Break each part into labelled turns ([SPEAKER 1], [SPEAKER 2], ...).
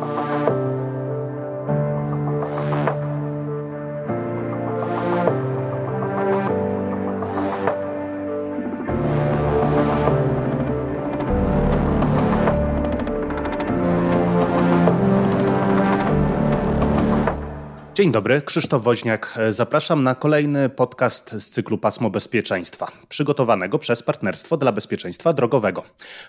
[SPEAKER 1] Bye. Dzień dobry, Krzysztof Woźniak. Zapraszam na kolejny podcast z cyklu Pasmo Bezpieczeństwa, przygotowanego przez Partnerstwo dla Bezpieczeństwa Drogowego.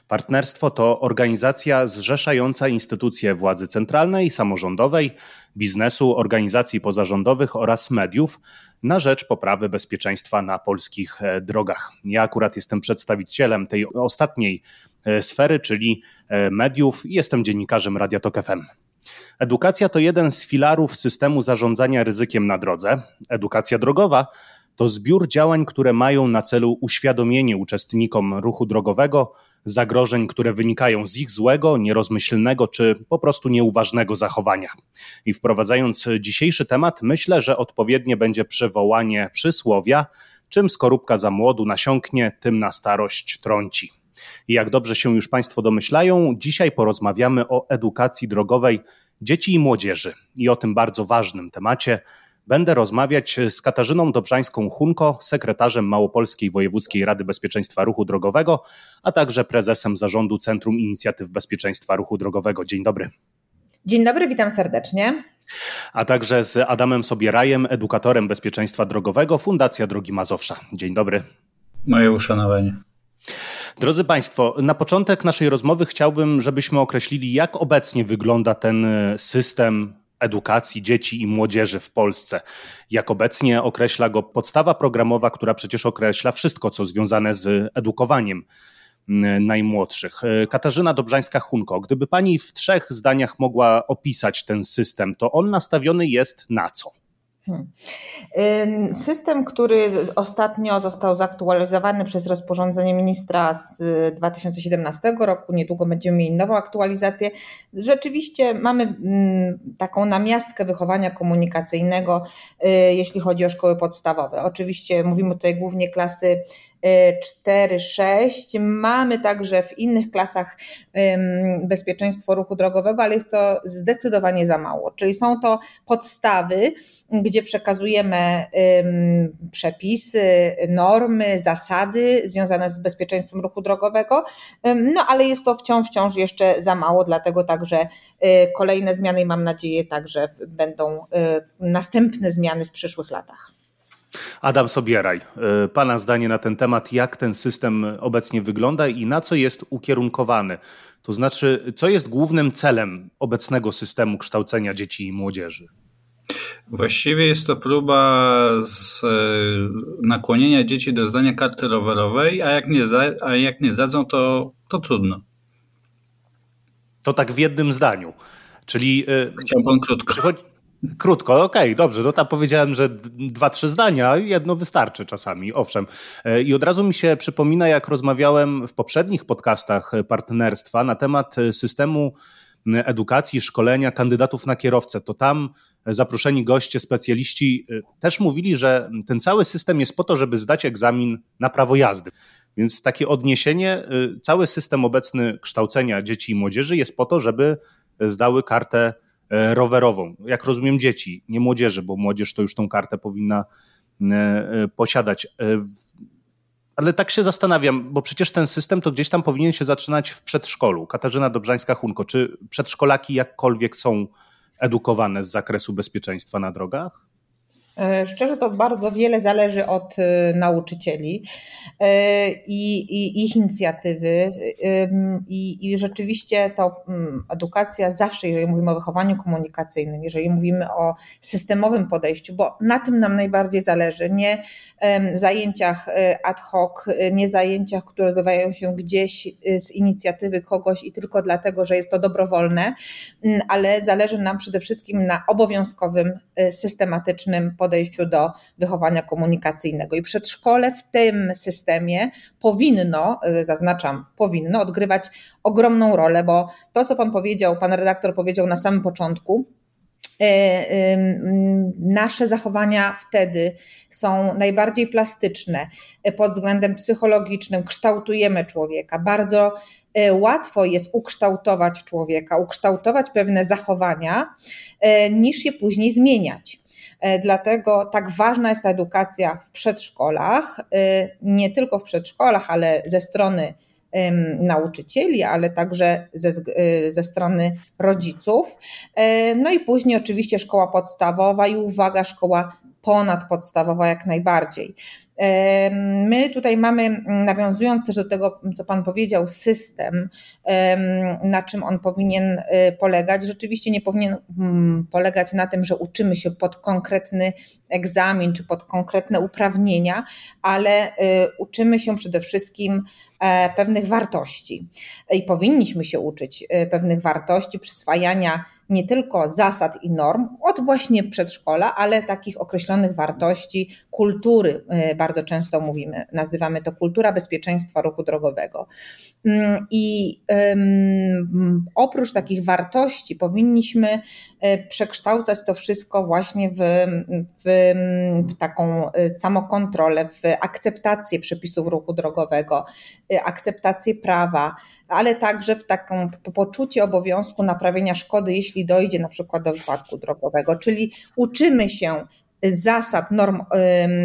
[SPEAKER 1] Partnerstwo to organizacja zrzeszająca instytucje władzy centralnej, samorządowej, biznesu, organizacji pozarządowych oraz mediów na rzecz poprawy bezpieczeństwa na polskich e, drogach. Ja akurat jestem przedstawicielem tej ostatniej e, sfery, czyli e, mediów i jestem dziennikarzem Radia Tok FM. Edukacja to jeden z filarów systemu zarządzania ryzykiem na drodze. Edukacja drogowa to zbiór działań, które mają na celu uświadomienie uczestnikom ruchu drogowego zagrożeń, które wynikają z ich złego, nierozmyślnego czy po prostu nieuważnego zachowania. I wprowadzając dzisiejszy temat, myślę, że odpowiednie będzie przywołanie przysłowia: czym skorupka za młodu nasiąknie, tym na starość trąci. I jak dobrze się już Państwo domyślają, dzisiaj porozmawiamy o edukacji drogowej dzieci i młodzieży i o tym bardzo ważnym temacie będę rozmawiać z Katarzyną Dobrzańską-Hunko, sekretarzem Małopolskiej Wojewódzkiej Rady Bezpieczeństwa Ruchu Drogowego, a także prezesem zarządu Centrum Inicjatyw Bezpieczeństwa Ruchu Drogowego. Dzień dobry.
[SPEAKER 2] Dzień dobry, witam serdecznie.
[SPEAKER 1] A także z Adamem Sobierajem, edukatorem bezpieczeństwa drogowego Fundacja Drogi Mazowsza. Dzień dobry.
[SPEAKER 3] Moje uszanowanie.
[SPEAKER 1] Drodzy Państwo, na początek naszej rozmowy chciałbym, żebyśmy określili, jak obecnie wygląda ten system edukacji dzieci i młodzieży w Polsce. Jak obecnie określa go podstawa programowa, która przecież określa wszystko, co związane z edukowaniem najmłodszych. Katarzyna Dobrzańska-Hunko, gdyby pani w trzech zdaniach mogła opisać ten system, to on nastawiony jest na co? Hmm.
[SPEAKER 2] System, który ostatnio został zaktualizowany przez rozporządzenie ministra z 2017 roku, niedługo będziemy mieli nową aktualizację. Rzeczywiście mamy taką namiastkę wychowania komunikacyjnego, y, jeśli chodzi o szkoły podstawowe. Oczywiście mówimy tutaj głównie klasy 4, 6. Mamy także w innych klasach bezpieczeństwo ruchu drogowego, ale jest to zdecydowanie za mało. Czyli są to podstawy, gdzie przekazujemy przepisy, normy, zasady związane z bezpieczeństwem ruchu drogowego, no ale jest to wciąż, wciąż jeszcze za mało, dlatego także y, kolejne zmiany i mam nadzieję także będą y, następne zmiany w przyszłych latach.
[SPEAKER 1] Adam Sobieraj, y, Pana zdanie na ten temat, jak ten system obecnie wygląda i na co jest ukierunkowany? To znaczy, co jest głównym celem obecnego systemu kształcenia dzieci i młodzieży?
[SPEAKER 3] Właściwie jest to próba z, e, nakłonienia dzieci do zdania karty rowerowej, a jak nie, a jak nie zdadzą, to, to trudno.
[SPEAKER 1] To tak w jednym zdaniu. Czyli.
[SPEAKER 3] E, Chciał pan krótko. Przychodzi,
[SPEAKER 1] Krótko, okej, okay, dobrze. No tam powiedziałem, że dwa, trzy zdania, jedno wystarczy czasami, owszem. E, I od razu mi się przypomina, jak rozmawiałem w poprzednich podcastach partnerstwa na temat systemu edukacji, szkolenia kandydatów na kierowcę, to tam zaproszeni goście, specjaliści e, też mówili, że ten cały system jest po to, żeby zdać egzamin na prawo jazdy. Więc takie odniesienie, e, cały system obecny kształcenia dzieci i młodzieży jest po to, żeby zdały kartę E, rowerową. Jak rozumiem dzieci, nie młodzieży, bo młodzież to już tą kartę powinna e, e, posiadać. Ale tak się zastanawiam, bo przecież ten system to gdzieś tam powinien się zaczynać w przedszkolu. Katarzyna Dobrzańska-Hunko, czy przedszkolaki jakkolwiek są edukowane z zakresu bezpieczeństwa na drogach?
[SPEAKER 2] E, szczerze to bardzo wiele zależy od e, nauczycieli e, i, i ich inicjatywy. I, i rzeczywiście to mm, edukacja zawsze, jeżeli mówimy o wychowaniu komunikacyjnym, jeżeli mówimy o systemowym podejściu, bo na tym nam najbardziej zależy, nie zajęciach ad hoc, nie zajęciach, które odbywają się gdzieś z inicjatywy kogoś i tylko dlatego, że jest to dobrowolne, ale zależy nam przede wszystkim na obowiązkowym, systematycznym podejściu do wychowania komunikacyjnego. I przedszkole w tym systemie powinno, e, zaznaczam, powinno odgrywać ogromną rolę, bo to, co pan powiedział, pan redaktor powiedział na samym początku, e, nasze zachowania wtedy są najbardziej plastyczne pod względem psychologicznym, kształtujemy człowieka. Bardzo łatwo jest ukształtować człowieka, ukształtować pewne zachowania, niż je później zmieniać. E, dlatego tak ważna jest ta edukacja w przedszkolach, e, nie tylko w przedszkolach, ale ze strony nauczycieli, ale także ze, ze strony rodziców. No i później oczywiście szkoła podstawowa i uwaga, szkoła ponadpodstawowa jak najbardziej. My tutaj mamy, nawiązując też do tego, co Pan powiedział, system, na czym on powinien y, polegać. Rzeczywiście nie powinien mm, polegać na tym, że uczymy się pod konkretny egzamin czy pod konkretne uprawnienia, ale y, uczymy się przede wszystkim e, pewnych wartości. I powinniśmy się uczyć y, pewnych wartości, przyswajania nie tylko zasad i norm od właśnie przedszkola, ale takich określonych wartości, kultury bardzo często mówimy, nazywamy to kultura bezpieczeństwa ruchu drogowego. Mm, I oprócz takich wartości powinniśmy e, przekształcać to wszystko właśnie w, w, w taką e, samokontrolę, w akceptację przepisów ruchu drogowego, e, akceptację prawa, ale także w taką poczucie obowiązku naprawienia szkody, jeśli dojdzie na przykład do wypadku drogowego. Czyli uczymy się zasad, norm,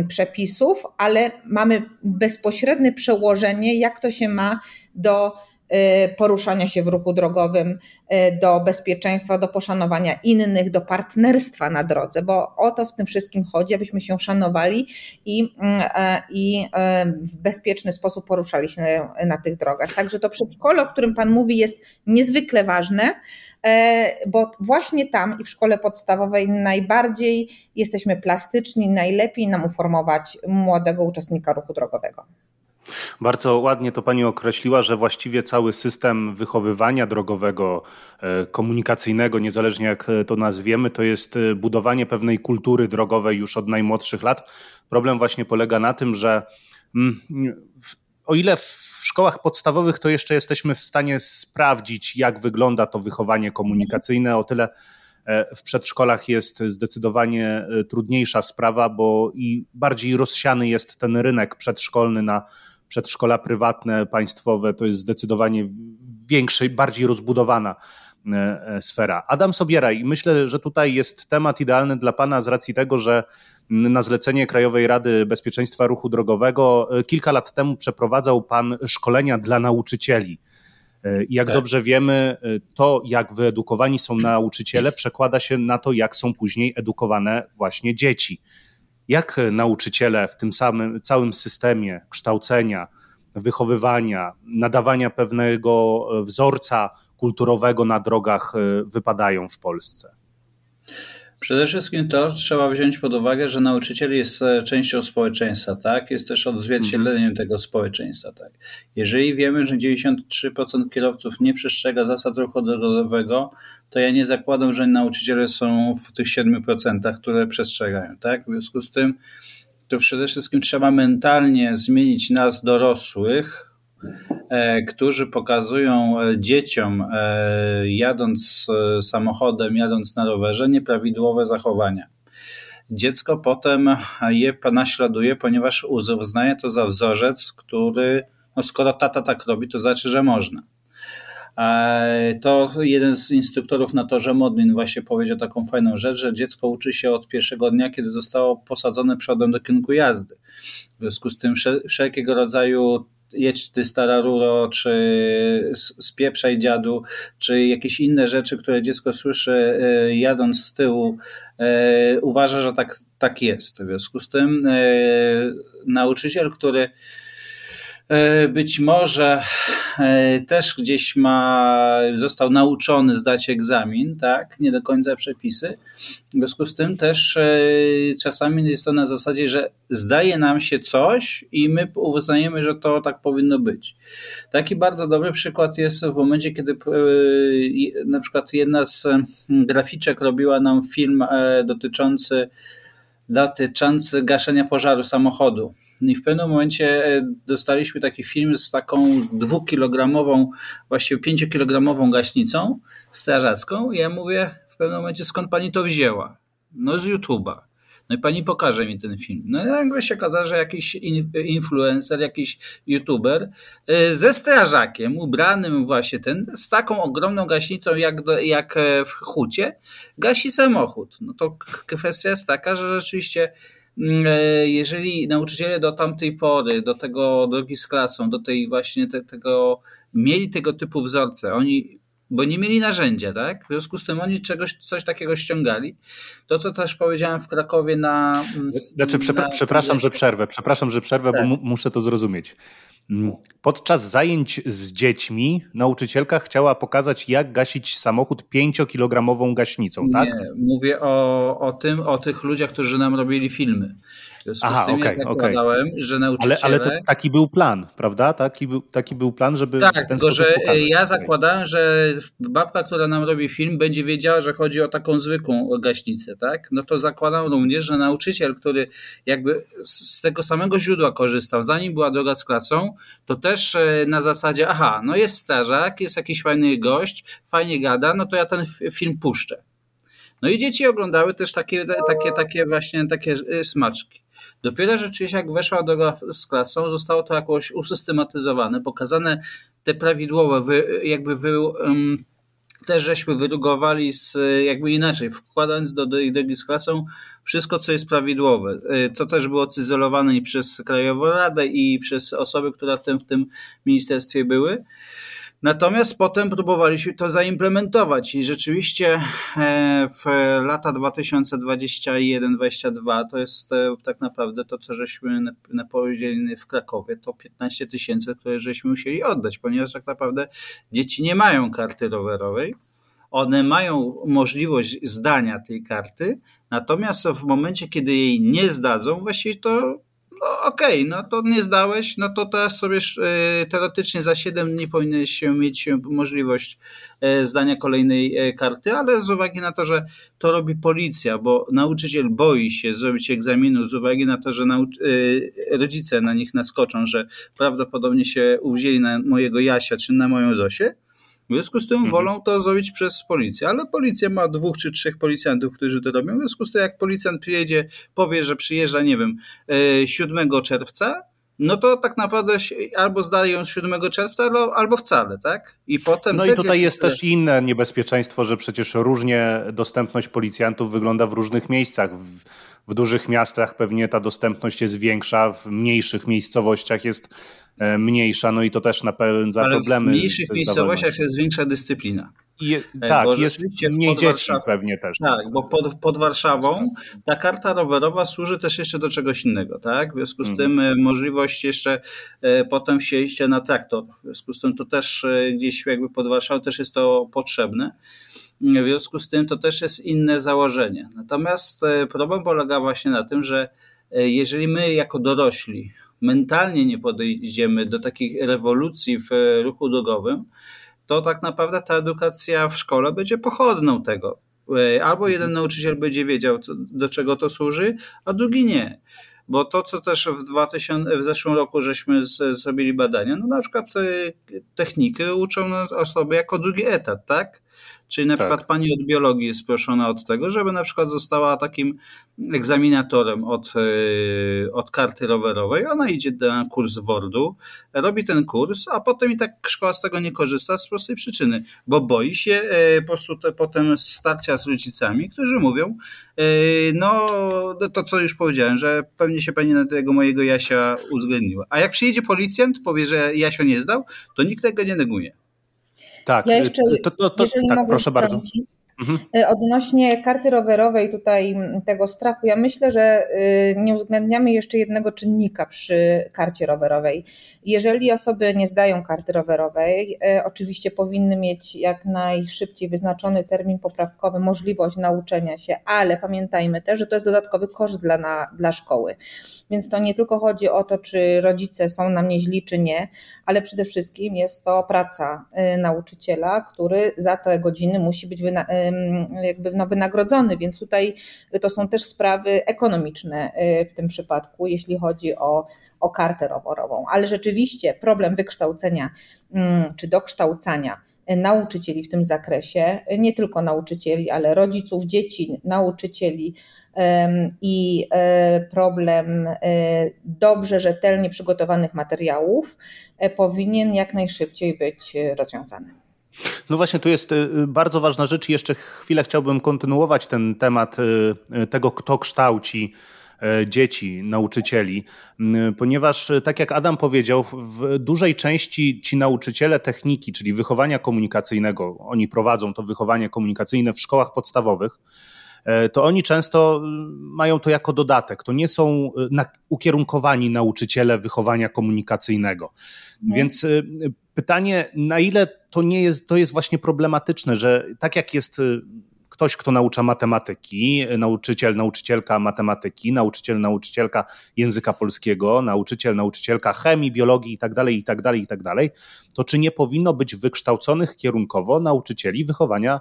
[SPEAKER 2] przepisów, ale mamy bezpośrednie przełożenie, jak to się ma do poruszania się w ruchu drogowym, y, do bezpieczeństwa, do poszanowania innych, do partnerstwa na drodze, bo o to w tym wszystkim chodzi, abyśmy się szanowali i, mm, e, i e, w bezpieczny sposób poruszali się na, na tych drogach. Także to przedszkole, o którym Pan mówi, jest niezwykle ważne E, bo właśnie tam i w szkole podstawowej najbardziej jesteśmy plastyczni, najlepiej nam uformować młodego uczestnika ruchu drogowego.
[SPEAKER 1] Bardzo ładnie to Pani określiła, że właściwie cały system wychowywania drogowego, e, komunikacyjnego, niezależnie jak to nazwiemy, to jest e, budowanie pewnej kultury drogowej już od najmłodszych lat. Problem właśnie polega na tym, że mm, o ile w szkołach podstawowych to jeszcze jesteśmy w stanie sprawdzić, jak wygląda to wychowanie komunikacyjne, o tyle e, w przedszkolach jest zdecydowanie e, trudniejsza sprawa, bo i bardziej rozsiany jest ten rynek przedszkolny na przedszkola prywatne, państwowe, to jest zdecydowanie większa, bardziej rozbudowana e, sfera. Adam Sobieraj, myślę, że tutaj jest temat idealny dla Pana z racji tego, że na zlecenie Krajowej Rady Bezpieczeństwa Ruchu Drogowego e, kilka lat temu przeprowadzał Pan szkolenia dla nauczycieli. E, jak tak. dobrze wiemy, e, to jak wyedukowani są nauczyciele przekłada się na to, jak są później edukowane właśnie dzieci. Jak nauczyciele w tym samym całym systemie kształcenia, wychowywania, nadawania pewnego wzorca kulturowego na drogach wypadają w Polsce?
[SPEAKER 3] Przede wszystkim to trzeba wziąć pod uwagę, że nauczyciel jest e, częścią społeczeństwa, tak? Jest też odzwierciedleniem mhm. tego społeczeństwa, tak? Jeżeli wiemy, że 93% kierowców nie przestrzega zasad ruchu drogowego, to ja nie zakładam, że nauczyciele są w tych 7%, które przestrzegają, tak? W związku z tym to przede wszystkim trzeba mentalnie zmienić nas dorosłych, E, którzy pokazują e, dzieciom, e, jadąc samochodem, jadąc na rowerze, nieprawidłowe zachowania. Dziecko potem je naśladuje, ponieważ uznaje to za wzorzec, który, no skoro tata tak robi, to znaczy, że można. To jeden z instruktorów na torze Modlin właśnie powiedział taką fajną rzecz, że dziecko uczy się od pierwszego dnia, kiedy zostało posadzone przodem do kierunku jazdy. W związku z tym wszelkiego rodzaju jedź ty stara ruro, czy spieprzaj dziadu, czy jakieś inne rzeczy, które dziecko słyszy e, jadąc z tyłu, e, uważa, że tak, tak jest. W związku z tym e, nauczyciel, który E, być może e, też gdzieś ma, został nauczony zdać egzamin, tak, nie do końca przepisy. W związku z tym też e, czasami jest to na zasadzie, że zdaje nam się coś i my uznajemy, że to tak powinno być. Taki bardzo dobry przykład jest w momencie, kiedy na przykład jedna z graficzek robiła nam film dotyczący dotyczący gaszenia pożaru samochodu. I w pewnym momencie e, dostaliśmy taki film z taką dwukilogramową, właściwie pięciokilogramową gaśnicą strażacką. I ja mówię w pewnym momencie, skąd pani to wzięła? No z YouTube'a. No i pani pokaże mi ten film. No i nagle się okazało, że jakiś influencer, jakiś youtuber e, ze strażakiem ubranym właśnie ten, z taką ogromną gaśnicą jak, do, jak e, w hucie, gasi samochód. No to kwestia jest taka, że rzeczywiście jeżeli nauczyciele do tamtej pory, do tego drogi z klasą, do tej właśnie te, tego, mieli tego typu wzorce, oni bo nie mieli narzędzia, tak? W związku z tym oni czegoś, coś takiego ściągali. To, co też powiedziałem w Krakowie na.
[SPEAKER 1] Mm, znaczy, na, przepraszam, że przerwę, przepraszam, że przerwę, tak. bo muszę to zrozumieć. Mm, podczas zajęć z dziećmi nauczycielka chciała pokazać, jak gasić samochód 5-kilogramową gaśnicą, tak?
[SPEAKER 3] Nie, mówię o, o tym, o tych ludziach, którzy nam robili filmy. Aha, okej, okay, ja okay. że nauczyciele...
[SPEAKER 1] Ale, ale to taki był plan, prawda? Taki był, taki był plan, żeby
[SPEAKER 3] Tak, tylko że pokazać. ja zakładałem, że babka, która nam robi film, będzie wiedziała, że chodzi o taką zwykłą gaśnicę, tak? No to zakładam również, że nauczyciel, który jakby z tego samego źródła korzystał, zanim była droga z klasą, to też e, na zasadzie, aha, no jest strażak, jest jakiś fajny gość, fajnie gada, no to ja ten film puszczę. No i dzieci oglądały też takie, takie, takie właśnie takie e, smaczki. Dopiero rzeczywiście jak weszła droga z klasą, zostało to jakoś usystematyzowane, pokazane te prawidłowe, jakby wy, też żeśmy wyrugowali z, jakby inaczej, wkładając do drogi z klasą wszystko, co jest prawidłowe. Y, to też było cyzelowane i przez Krajową Radę, i przez osoby, które w tym, w tym ministerstwie były. Natomiast potem próbowaliśmy to zaimplementować i rzeczywiście e, w lata 2021-2022 to jest e, tak naprawdę to, co żeśmy napowiedzieli w Krakowie, to 15 tysięcy, które żeśmy musieli oddać, ponieważ tak naprawdę dzieci nie mają karty rowerowej. One mają możliwość zdania tej karty, natomiast w momencie, kiedy jej nie zdadzą, właściwie to okej, okay, no to nie zdałeś, no to teraz sobie y, teoretycznie za 7 dni powinieneś mieć możliwość e, zdania kolejnej karty, ale z uwagi na to, że to robi policja, bo nauczyciel boi się zrobić egzaminu z uwagi na to, że y, rodzice na nich naskoczą, że prawdopodobnie się uwzięli na mojego Jasia czy na moją Zosię, w związku z tym mhm. wolą to zrobić przez policję, ale policja ma dwóch czy trzech policjantów, którzy to robią. W związku z tym, jak policjant przyjedzie, powie, że przyjeżdża, nie wiem, 7 e, czerwca, no to tak naprawdę albo zdają 7 czerwca, albo wcale, tak?
[SPEAKER 1] I potem. No i tutaj jest też inne niebezpieczeństwo, że przecież różnie dostępność policjantów wygląda w różnych miejscach. W, w dużych miastach pewnie ta dostępność jest większa, w mniejszych miejscowościach jest mniejsza, no i to też napędza
[SPEAKER 3] Ale
[SPEAKER 1] problemy.
[SPEAKER 3] W mniejszych miejscowościach jest większa dyscyplina.
[SPEAKER 1] Je, e, tak, jest mniej dzieci pewnie też.
[SPEAKER 3] Tak, bo pod, pod Warszawą ta karta rowerowa służy też jeszcze do czegoś innego, tak? W związku z mhm. tym e, możliwość jeszcze e, potem siejścia na traktor. W związku z tym to też e, gdzieś jakby pod Warszawą też jest to potrzebne. W związku z tym to też jest inne założenie. Natomiast problem polega właśnie na tym, że jeżeli my jako dorośli mentalnie nie podejdziemy do takich rewolucji w ruchu drogowym, to tak naprawdę ta edukacja w szkole będzie pochodną tego. E, albo jeden nauczyciel będzie wiedział, co, do czego to służy, a drugi nie. Bo to, co też w, 2000, w zeszłym roku żeśmy z, zrobili badania, no na przykład e, techniki uczą osoby jako drugi etat, tak? Czyli na tak. przykład pani od biologii jest proszona od tego, żeby na przykład została takim egzaminatorem od, e, od karty rowerowej. Ona idzie na kurs WORD-u, robi ten kurs, a potem i tak szkoła z tego nie korzysta z prostej przyczyny, bo boi się e, po prostu te, potem starcia z rodzicami, którzy mówią, e, no to co już powiedziałem, że pewnie się pani na tego mojego Jasia uwzględniła. A jak przyjedzie policjant, powie, że Jasio nie zdał, to nikt tego nie neguje.
[SPEAKER 1] Tak, ja jeszcze, to, to, to, tak, proszę bardzo.
[SPEAKER 2] Mhm. E, odnośnie karty rowerowej, tutaj tego strachu, ja myślę, że y, nie uwzględniamy jeszcze jednego czynnika przy karcie rowerowej. Jeżeli osoby nie zdają karty rowerowej, e, oczywiście powinny mieć jak najszybciej wyznaczony termin poprawkowy, możliwość nauczenia się, ale pamiętajmy też, że to jest dodatkowy koszt dla, na, dla szkoły. Więc to nie tylko chodzi o to, czy rodzice są na mnie źli, czy nie, ale przede wszystkim jest to praca y, nauczyciela, który za te godziny musi być wynagrodzony jakby no, wynagrodzony, więc tutaj to są też sprawy ekonomiczne y, w tym przypadku, jeśli chodzi o, o kartę rowerową. Ale rzeczywiście problem wykształcenia mm, czy dokształcania nauczycieli w tym zakresie, nie tylko nauczycieli, ale rodziców, dzieci, nauczycieli i e, problem e, dobrze, rzetelnie przygotowanych materiałów e, powinien jak najszybciej być rozwiązany.
[SPEAKER 1] No właśnie, tu jest y, bardzo ważna rzecz i jeszcze chwilę chciałbym kontynuować ten temat y, y, tego, kto kształci dzieci, nauczycieli, ponieważ tak jak Adam powiedział, w dużej części ci nauczyciele techniki, czyli wychowania komunikacyjnego, oni prowadzą to wychowanie komunikacyjne w szkołach podstawowych, to oni często mają to jako dodatek. To nie są ukierunkowani nauczyciele wychowania komunikacyjnego. Nie. Więc pytanie, na ile to nie jest, to jest właśnie problematyczne, że tak jak jest ktoś, kto naucza matematyki, nauczyciel, nauczycielka matematyki, nauczyciel, nauczycielka języka polskiego, nauczyciel, nauczycielka chemii, biologii itd., itd., itd., to czy nie powinno być wykształconych kierunkowo nauczycieli wychowania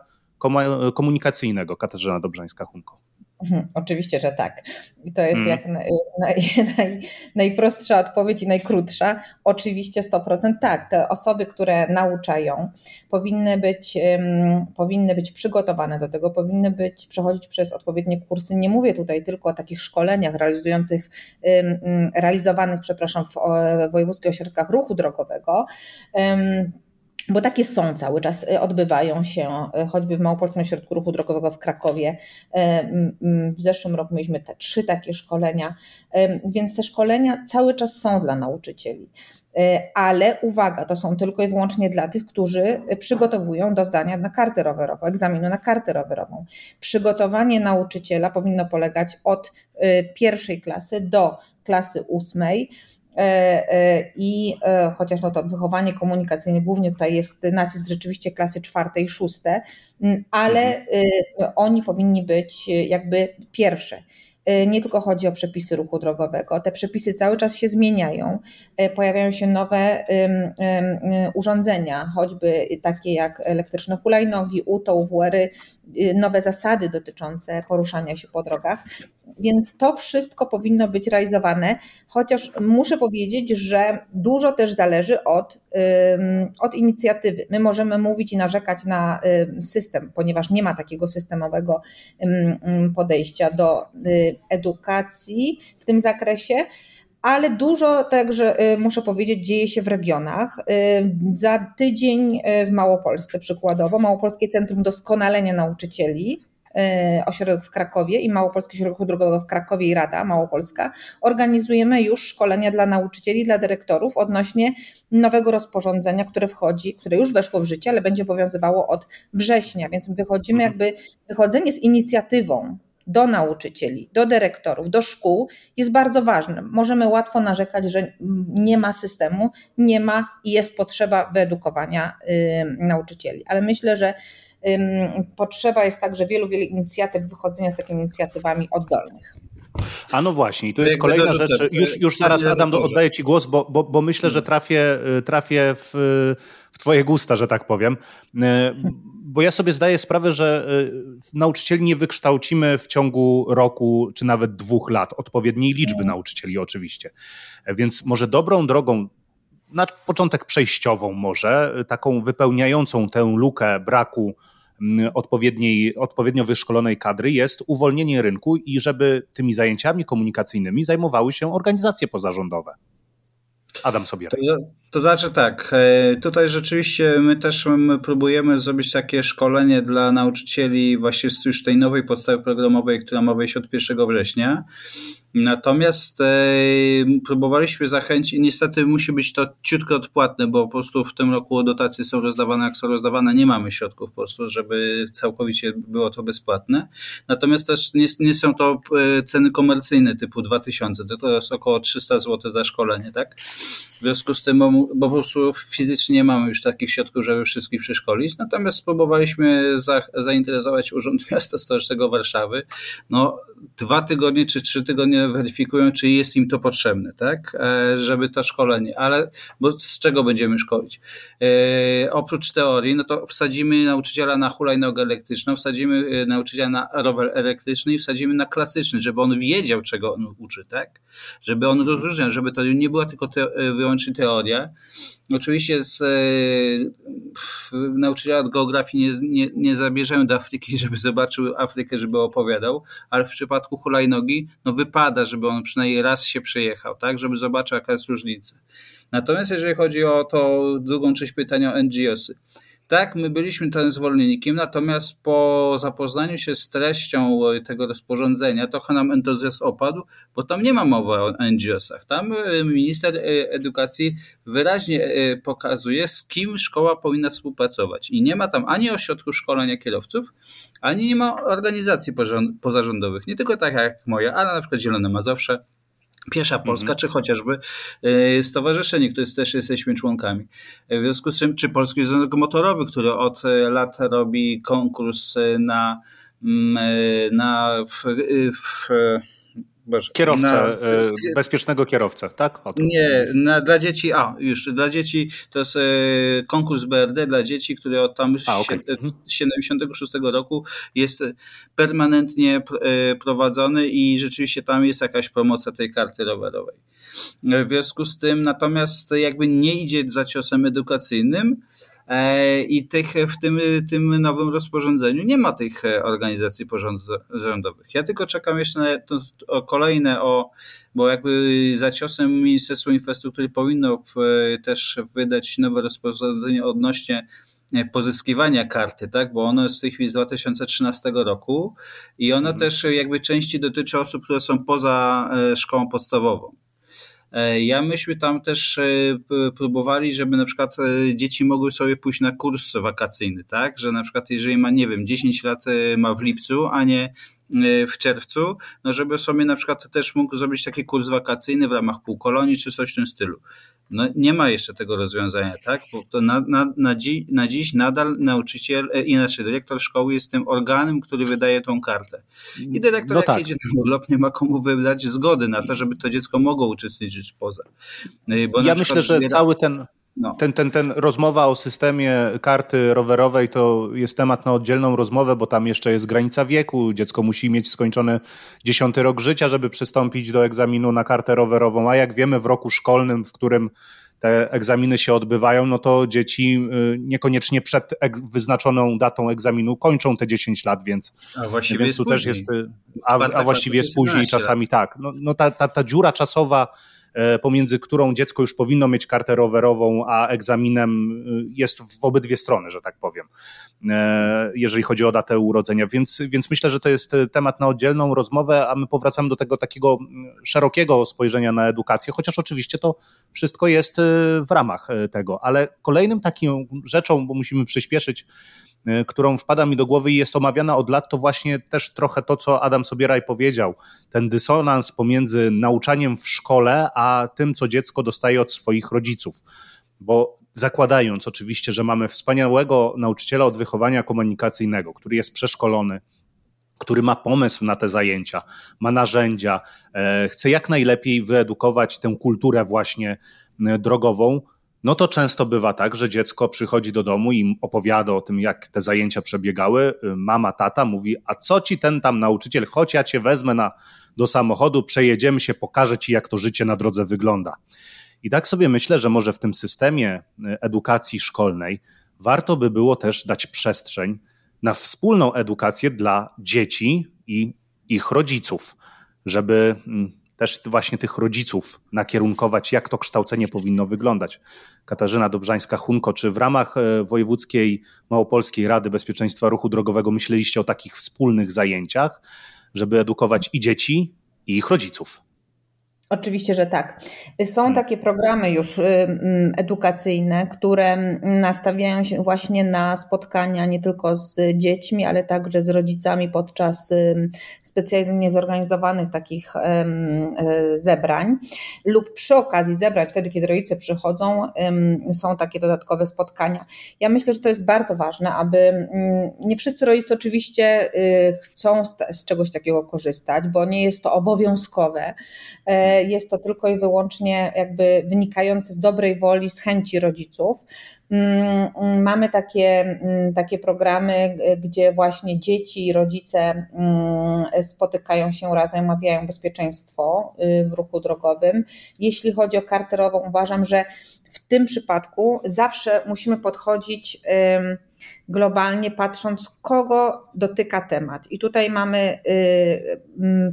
[SPEAKER 1] komunikacyjnego Katarzyna Dobrzańska-Hunko.
[SPEAKER 2] Mhm, oczywiście, że tak. I to jest mm. jak naj, naj, najprostsza odpowiedź i najkrótsza. Oczywiście 100% tak. Te osoby, które nauczają, powinny być, um, powinny być przygotowane do tego, powinny być, przechodzić przez odpowiednie kursy. Nie mówię tutaj tylko o takich szkoleniach realizujących, um, realizowanych, przepraszam, w, w wojewódzkich ośrodkach ruchu drogowego. Um, bo takie są cały czas, y, odbywają się y, choćby w Małopolskim Ośrodku Ruchu Drogowego w Krakowie. Y, w zeszłym roku mieliśmy te trzy takie szkolenia, więc te szkolenia cały czas są dla nauczycieli. Ale uwaga, to są tylko i wyłącznie dla tych, którzy przygotowują do zdania na kartę rowerową, egzaminu na kartę rowerową. Przygotowanie nauczyciela powinno polegać od pierwszej klasy do klasy ósmej I e, chociaż no to wychowanie komunikacyjne głównie tutaj jest nacisk rzeczywiście klasy czwarte i szóste, ale mhm. oni powinni być jakby pierwsze. Nie tylko chodzi o przepisy ruchu drogowego. Te przepisy cały czas się zmieniają. Pojawiają się nowe urządzenia, choćby takie jak elektryczne hulajnogi, UTO, WR-y, nowe zasady dotyczące poruszania się po drogach. Więc to wszystko powinno być realizowane, chociaż muszę powiedzieć, że dużo też zależy od, od inicjatywy. My możemy mówić i narzekać na system, ponieważ nie ma takiego systemowego podejścia do y, edukacji w tym zakresie ale dużo także y, muszę powiedzieć dzieje się w regionach. Y, za tydzień w Małopolsce przykładowo, Małopolskie Centrum Doskonalenia Nauczycieli ośrodek w Krakowie i Małopolski Ośrodek Drogowego w Krakowie i Rada Małopolska, organizujemy już szkolenia dla nauczycieli, dla dyrektorów odnośnie nowego rozporządzenia, które wchodzi, które już weszło w życie, ale będzie obowiązywało od września, więc wychodzimy mhm. jakby, wychodzenie z inicjatywą do nauczycieli, do dyrektorów, do szkół jest bardzo ważne. Możemy łatwo narzekać, że nie ma systemu, nie ma i jest potrzeba wyedukowania y, nauczycieli, ale myślę, że potrzeba jest także wielu, wielu inicjatyw, wychodzenia z takimi inicjatywami oddolnych.
[SPEAKER 1] A no właśnie, i to jest kolejna rzecz. Już, już zaraz, Adam, oddaję Ci głos, bo, bo, bo myślę, że trafię, y, trafię w, w Twoje gusta, że tak powiem. Y, bo ja sobie zdaję sprawę, że y, nauczycieli nie wykształcimy w ciągu roku czy nawet dwóch lat, odpowiedniej liczby mm. nauczycieli oczywiście. Więc może dobrą drogą na początek przejściową może, taką wypełniającą tę lukę braku mm, odpowiedniej, odpowiednio wyszkolonej kadry jest uwolnienie rynku i żeby tymi zajęciami komunikacyjnymi zajmowały się organizacje pozarządowe. Adam sobie.
[SPEAKER 3] To, to znaczy tak, e, tutaj rzeczywiście my też próbujemy zrobić takie szkolenie dla nauczycieli właśnie z już tej nowej podstawy programowej, która ma wejść od 1 września. Natomiast e, próbowaliśmy zachęcić, niestety musi być to ciutko odpłatne, bo po prostu w tym roku dotacje są rozdawane, jak są rozdawane, nie mamy środków po prostu, żeby całkowicie było to bezpłatne. Natomiast też nie, nie są to e, ceny komercyjne typu 2000, to, to jest około 300 zł za szkolenie, tak? W związku z tym, bo, bo po prostu fizycznie nie mamy już takich środków, żeby wszystkich przeszkolić. Natomiast spróbowaliśmy za, zainteresować Urząd Miasta Stołecznego Warszawy. No, dwa tygodnie czy trzy tygodnie weryfikują, czy jest im to potrzebne, tak? E, żeby to szkolenie. Ale bo z czego będziemy szkolić? E, oprócz teorii, no to wsadzimy nauczyciela na hulajnogę elektryczną, wsadzimy e, nauczyciela na rower elektryczny i wsadzimy na klasyczny, żeby on wiedział, czego on uczy, tak? Żeby on rozróżniał, żeby to nie była tylko te, wyłącznie teoria. Oczywiście z e, nauczyciela od geografii nie, nie, nie zabierzemy do Afryki, żeby zobaczył Afrykę, żeby opowiadał, ale w przypadku hulajnogi no wypada, żeby on przynajmniej raz się przejechał, tak, żeby zobaczył jaka jest różnica. Natomiast jeżeli chodzi o to drugą część pytania o NGOsy, Tak, my byliśmy tym zwolennikiem, natomiast po zapoznaniu się z treścią tego rozporządzenia trochę nam entuzjazm opadł, bo tam nie ma mowy o NGO-sach. Tam e, minister e, edukacji wyraźnie e, pokazuje, z kim szkoła powinna współpracować. I nie ma tam ani ośrodku szkolenia kierowców, ani nie ma organizacji pozarządowych. Nie tylko tak jak moja, ale na przykład Zielone Mazowsze, Piesza Polska, mhm. czy chociażby y, Stowarzyszenie, które też jesteśmy członkami. W związku z czym, czy Polski Związek Motorowy, który od y, lat robi konkurs na, mm, y, na w, w
[SPEAKER 1] Boże, Kierowcę, na, e, bezpiecznego kierowcę, tak?
[SPEAKER 3] Nie, na, dla dzieci, a już, dla dzieci to jest e, konkurs BRD dla dzieci, który od tam a, okay. 76 mhm. roku jest permanentnie e, prowadzony i rzeczywiście tam jest jakaś promocja tej karty rowerowej. W związku z tym natomiast jakby nie idzie za ciosem edukacyjnym, i tych, w tym, tym nowym rozporządzeniu nie ma tych e, organizacji porządowych. Ja tylko czekam jeszcze na to, o kolejne, o, bo jakby za ciosem Ministerstwo Infrastruktury powinno w, też wydać nowe rozporządzenie odnośnie e, pozyskiwania karty, tak? bo ono jest w tej chwili z 2013 roku i ono mhm. też jakby części dotyczy osób, które są poza szkołą podstawową. E, ja myśmy tam też e, próbowali, żeby na przykład e, dzieci mogły sobie pójść na kurs wakacyjny, tak? Że na przykład jeżeli ma, nie wiem, 10 lat ma w lipcu, a nie w czerwcu, no żeby sobie na przykład też mógł zrobić taki kurs wakacyjny w ramach półkolonii czy coś w tym stylu. No, nie ma jeszcze tego rozwiązania, tak? Bo to na, na, na, dzi, na dziś nadal nauczyciel, e, inaczej dyrektor szkoły jest tym organem, który wydaje tą kartę. I dyrektor, no jak tak. jedzie na urlop, nie ma komu wydać zgody na to, żeby to dziecko mogło uczestniczyć poza.
[SPEAKER 1] E, bo ja myślę, że zbiera... cały ten, no. Ten, ten, ten rozmowa o systemie karty rowerowej to jest temat na oddzielną rozmowę, bo tam jeszcze jest granica wieku. Dziecko musi mieć skończony dziesiąty rok życia, żeby przystąpić do egzaminu na kartę rowerową. A jak wiemy, w roku szkolnym, w którym te egzaminy się odbywają, no to dzieci y, niekoniecznie przed wyznaczoną datą egzaminu kończą te 10 lat, więc,
[SPEAKER 3] a właściwie więc tu też jest.
[SPEAKER 1] A, a właściwie jest później czasami tak. No, no ta, ta, ta dziura czasowa pomiędzy którą dziecko już powinno mieć kartę rowerową, a egzaminem e, jest w obydwie strony, że tak powiem, e, jeżeli chodzi o datę urodzenia. Więc, więc myślę, że to jest temat na oddzielną rozmowę, a my powracamy do tego takiego szerokiego spojrzenia na edukację, chociaż oczywiście to wszystko jest w ramach tego. Ale kolejnym taką rzeczą, bo musimy przyspieszyć, którą wpada mi do głowy i jest omawiana od lat, to właśnie też trochę to, co Adam Sobieraj powiedział. Ten dysonans pomiędzy nauczaniem w szkole, a tym, co dziecko dostaje od swoich rodziców. Bo zakładając oczywiście, że mamy wspaniałego nauczyciela od wychowania komunikacyjnego, który jest przeszkolony, który ma pomysł na te zajęcia, ma narzędzia, e, chce jak najlepiej wyedukować tę kulturę właśnie e, drogową, no to często bywa tak, że dziecko przychodzi do domu i opowiada o tym, jak te zajęcia przebiegały. Mama, tata mówi, a co ci ten tam nauczyciel, chodź ja cię wezmę na, do samochodu, przejedziemy się, pokażę ci, jak to życie na drodze wygląda. I tak sobie myślę, że może w tym systemie y, edukacji szkolnej warto by było też dać przestrzeń na wspólną edukację dla dzieci i ich rodziców, żeby mm, też właśnie tych rodziców nakierunkować, jak to kształcenie powinno wyglądać. Katarzyna Dobrzańska-Hunko, czy w ramach e, Wojewódzkiej Małopolskiej Rady Bezpieczeństwa Ruchu Drogowego myśleliście o takich wspólnych zajęciach, żeby edukować i dzieci, i ich rodziców?
[SPEAKER 2] Oczywiście, że tak. Są hmm. takie programy już y, mm, edukacyjne, które nastawiają się właśnie na spotkania nie tylko z dziećmi, ale także z rodzicami podczas specjalnie zorganizowanych takich e, zebrań lub przy okazji zebrań, wtedy kiedy rodzice przychodzą, są takie dodatkowe spotkania. Ja myślę, że to jest bardzo ważne, aby mm, nie wszyscy rodzice oczywiście y, chcą z czegoś takiego korzystać, bo nie jest to obowiązkowe e, jest to tylko i wyłącznie jakby wynikające z dobrej woli, z chęci rodziców. Mm, mm, mamy takie, mm, takie programy, gdzie właśnie dzieci i rodzice spotykają się razem, omawiają bezpieczeństwo y, w ruchu drogowym. Jeśli chodzi o karterową, uważam, że w tym przypadku zawsze musimy podchodzić globalnie patrząc, kogo dotyka temat. I tutaj mamy y,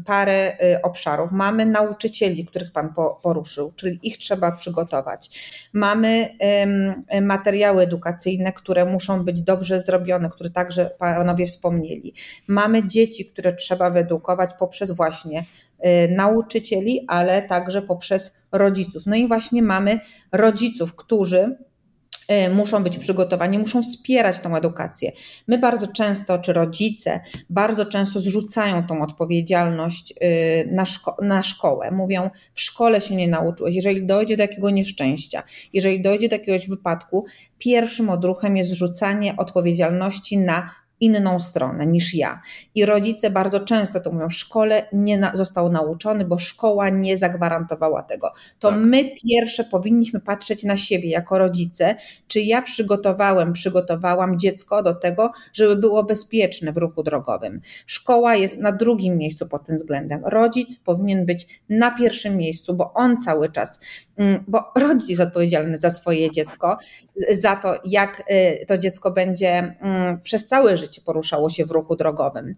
[SPEAKER 2] parę y, obszarów. Mamy nauczycieli, których Pan poruszył, czyli ich trzeba przygotować. Mamy materiały edukacyjne, które muszą być dobrze zrobione, które także Panowie wspomnieli. Mamy dzieci, które trzeba wyedukować poprzez właśnie y, nauczycieli, ale także poprzez rodziców. No i właśnie mamy rodziców, którzy muszą być przygotowani, muszą wspierać tą edukację. My bardzo często, czy rodzice, bardzo często zrzucają tą odpowiedzialność y, na, szko na szkołę. Mówią, w szkole się nie nauczyłeś. Jeżeli dojdzie do jakiego nieszczęścia, jeżeli dojdzie do jakiegoś wypadku, pierwszym odruchem jest zrzucanie odpowiedzialności na inną stronę niż ja. I rodzice bardzo często to mówią, w szkole nie na, został nauczony, bo szkoła nie zagwarantowała tego. To tak. my pierwsze powinniśmy patrzeć na siebie jako rodzice, czy ja przygotowałem, przygotowałam dziecko do tego, żeby było bezpieczne w ruchu drogowym. Szkoła jest na drugim miejscu pod tym względem. Rodzic powinien być na pierwszym miejscu, bo on cały czas, bo rodzic jest odpowiedzialny za swoje dziecko, za to, jak y, to dziecko będzie mm, przez całe życie poruszało się w ruchu drogowym.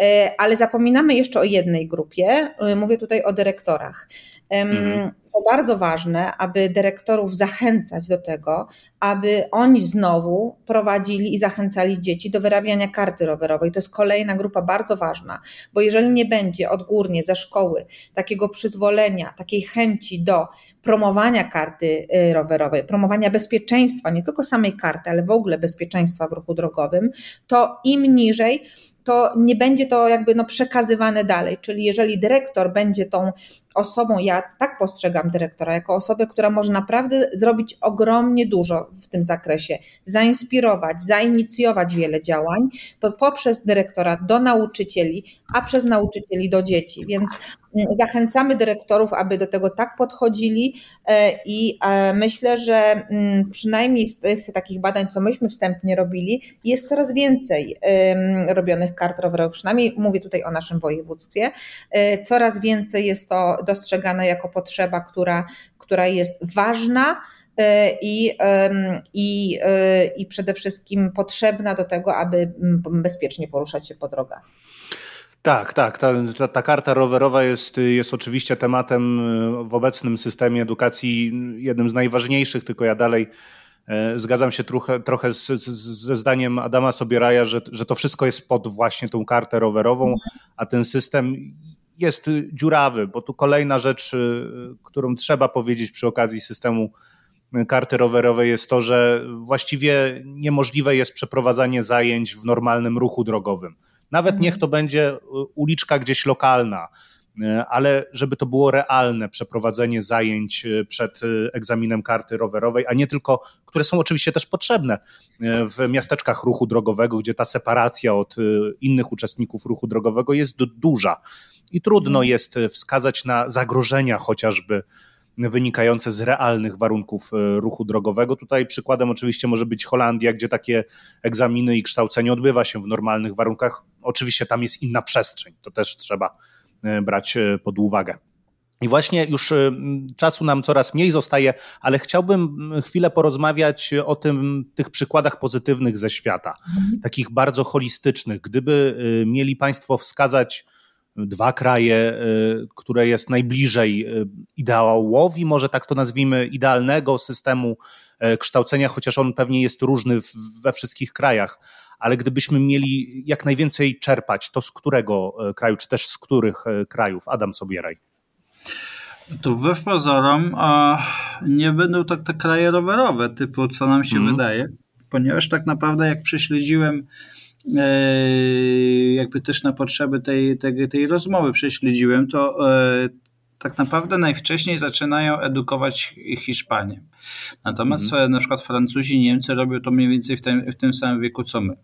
[SPEAKER 2] E, ale zapominamy jeszcze o jednej grupie, e, mówię tutaj o dyrektorach. Mhm. To bardzo ważne, aby dyrektorów zachęcać do tego, aby oni znowu prowadzili i zachęcali dzieci do wyrabiania karty rowerowej. To jest kolejna grupa bardzo ważna, bo jeżeli nie będzie odgórnie ze szkoły takiego przyzwolenia, takiej chęci do promowania karty y, rowerowej, promowania bezpieczeństwa, nie tylko samej karty, ale w ogóle bezpieczeństwa w ruchu drogowym, to im niżej to nie będzie to jakby no przekazywane dalej. Czyli jeżeli dyrektor będzie tą osobą, ja tak postrzegam dyrektora, jako osobę, która może naprawdę zrobić ogromnie dużo w tym zakresie, zainspirować, zainicjować wiele działań, to poprzez dyrektora do nauczycieli, a przez nauczycieli do dzieci. Więc zachęcamy dyrektorów, aby do tego tak podchodzili e, i e, myślę, że mm, przynajmniej z tych takich badań, co myśmy wstępnie robili, jest coraz więcej robionych kart rowerowych, przynajmniej mówię tutaj o naszym województwie, e, coraz więcej jest to dostrzegane jako potrzeba, która, która jest ważna, i, i, i przede wszystkim potrzebna do tego, aby bezpiecznie poruszać się po drogach.
[SPEAKER 1] Tak, tak. Ta, ta, ta, karta rowerowa jest, jest oczywiście tematem w obecnym systemie edukacji jednym z najważniejszych, tylko ja dalej E, zgadzam się trochę, trochę z, z, ze zdaniem Adama Sobieraja, że, że to wszystko jest pod właśnie tą kartę rowerową, a ten system jest dziurawy, bo tu kolejna rzecz, y, którą trzeba powiedzieć przy okazji systemu karty rowerowej jest to, że właściwie niemożliwe jest przeprowadzanie zajęć w normalnym ruchu drogowym. Nawet mhm. niech to będzie y, uliczka gdzieś lokalna, E, ale żeby to było realne przeprowadzenie zajęć e, przed egzaminem karty rowerowej, a nie tylko, które są oczywiście też potrzebne w miasteczkach ruchu drogowego, gdzie ta separacja od innych uczestników ruchu drogowego jest duża i trudno mhm. jest wskazać na zagrożenia chociażby wynikające z realnych warunków ruchu drogowego. Tutaj przykładem oczywiście może być Holandia, gdzie takie egzaminy i kształcenie odbywa się w normalnych warunkach. Oczywiście tam jest inna przestrzeń, to też trzeba E, brać e, pod uwagę. I właśnie już e, czasu nam coraz mniej zostaje, ale chciałbym chwilę porozmawiać o tym, tych przykładach pozytywnych ze świata, mhm. takich bardzo holistycznych. Gdyby mieli Państwo wskazać dwa kraje, które jest najbliżej ideałowi, może tak to nazwijmy, idealnego systemu kształcenia, chociaż on pewnie jest różny we wszystkich krajach, ale gdybyśmy mieli jak najwięcej czerpać, to z którego e, kraju, czy też z których e, krajów? Adam Sobieraj.
[SPEAKER 3] To wbrew pozorom a nie będą tak te kraje rowerowe, typu co nam się mm. wydaje, ponieważ tak naprawdę jak prześledziłem e, jakby też na potrzeby tej, tej, tej rozmowy prześledziłem, to tak naprawdę najwcześniej zaczynają edukować Hiszpanię. Natomiast mhm. na przykład Francuzi Niemcy robią to mniej więcej w tym, w tym samym wieku co my.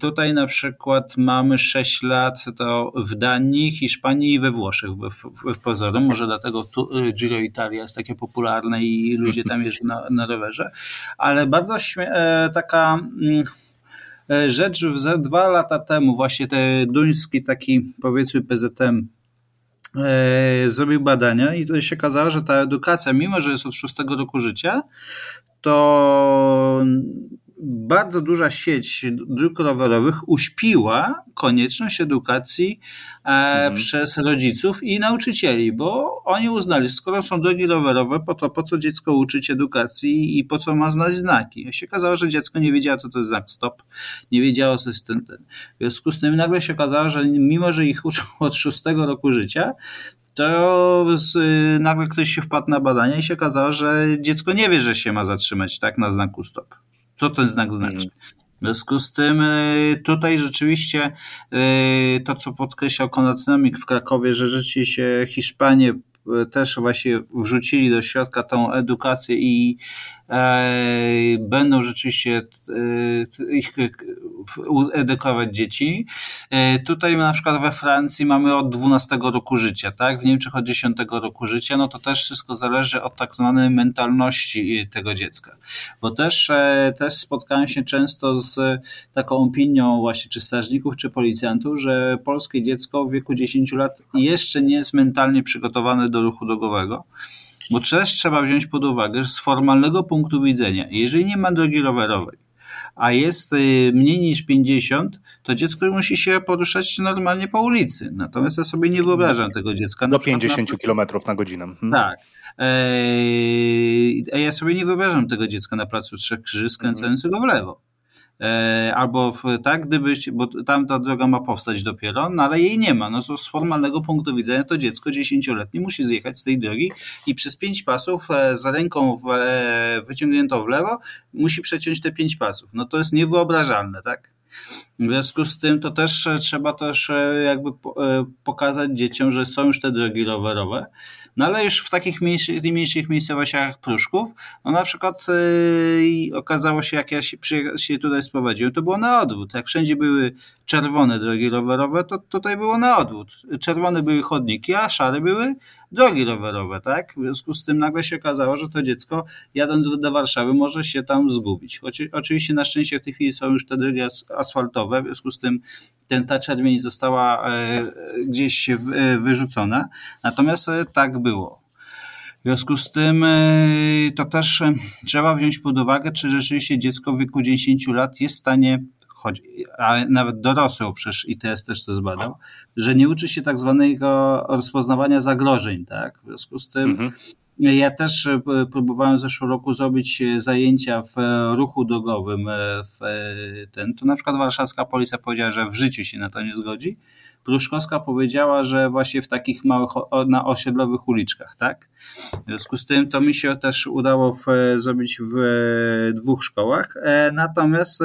[SPEAKER 3] Tutaj na przykład mamy 6 lat to w Danii, Hiszpanii i we Włoszech w pozorom. Może dlatego tu Giro Italia jest takie popularne i ludzie tam jeżdżą na, na rowerze. Ale bardzo taka e, rzecz, dwa lata temu właśnie te duński taki powiedzmy PZM E, zrobił badania i to się okazało, że ta edukacja, mimo że jest od szóstego roku życia, to bardzo duża sieć dróg rowerowych uśpiła konieczność edukacji e, mhm. przez rodziców i nauczycieli, bo oni uznali, skoro są drogi rowerowe, po to po co dziecko uczyć edukacji i po co ma znać znaki. I się okazało, że dziecko nie wiedziało, co to jest znak stop, nie wiedziało, co jest ten, ten. W związku z tym nagle się okazało, że mimo, że ich uczą od szóstego roku życia, to z, nagle ktoś się wpadł na badania i się okazało, że dziecko nie wie, że się ma zatrzymać tak na znaku stop. Co ten znak znaczy? Mhm. W związku z tym y, tutaj rzeczywiście y, to, co podkreślał Konrad w Krakowie, że rzeczywiście Hiszpanie y, też właśnie wrzucili do środka tą edukację i będą rzeczywiście e, ich edukować dzieci. E, tutaj na przykład we Francji mamy od 12 roku życia, tak? W Niemczech od 10 roku życia, no to też wszystko zależy od tak zwanej mentalności tego dziecka. Bo też, też spotkałem się często z taką opinią właśnie czy strażników, czy policjantów, że polskie dziecko w wieku 10 lat jeszcze nie jest mentalnie przygotowane do ruchu drogowego. Bo też trzeba wziąć pod uwagę, że z formalnego punktu widzenia, jeżeli nie ma drogi rowerowej, a jest y, mniej niż 50, to dziecko musi się poruszać normalnie po ulicy. Natomiast ja sobie nie wyobrażam tego dziecka.
[SPEAKER 1] Do 50 na... km na godzinę. Hmm.
[SPEAKER 3] Tak. Eee, ja sobie nie wyobrażam tego dziecka na placu Trzech Krzyży skręcającego w lewo. E, albo w, tak, gdybyś, bo tam ta droga ma powstać dopiero, no ale jej nie ma. No z formalnego punktu widzenia to dziecko dziesięcioletnie musi zjechać z tej drogi i przez pięć pasów e, za ręką w, e, wyciągniętą w lewo musi przeciąć te pięć pasów. No to jest niewyobrażalne, tak? W związku z tym to też trzeba też jakby pokazać dzieciom, że są już te drogi rowerowe, no ale już w takich mniejszych, mniejszych miejscowościach Pruszków, no na przykład yy, okazało się, jak ja się, się tutaj sprowadziłem, to było na odwrót. Jak wszędzie były czerwone drogi rowerowe, to tutaj było na odwrót. Czerwone były chodniki, a szare były drogi rowerowe, tak? W związku z tym nagle się okazało, że to dziecko jadąc do Warszawy może się tam zgubić. Oczywiście na szczęście w tej chwili są już te drogi asfaltowe, w związku z tym ten, ta czerwień została e, gdzieś e, wyrzucona. Natomiast e, tak było. W związku z tym to też trzeba wziąć pod uwagę, czy rzeczywiście dziecko w wieku 10 lat jest w stanie, choć, a nawet dorosły, przecież ITS też to zbadał, że nie uczy się tak zwanego rozpoznawania zagrożeń. Tak? W związku z tym mhm. Ja też e, próbowałem w zeszłym roku zrobić e, zajęcia w e, ruchu drogowym. W ten, to na przykład warszawska policja powiedziała, że w życiu się na to nie zgodzi. Pruszkowska powiedziała, że właśnie w takich małych, na osiedlowych uliczkach, tak? W związku z tym to mi się też udało w, zrobić w dwóch szkołach, natomiast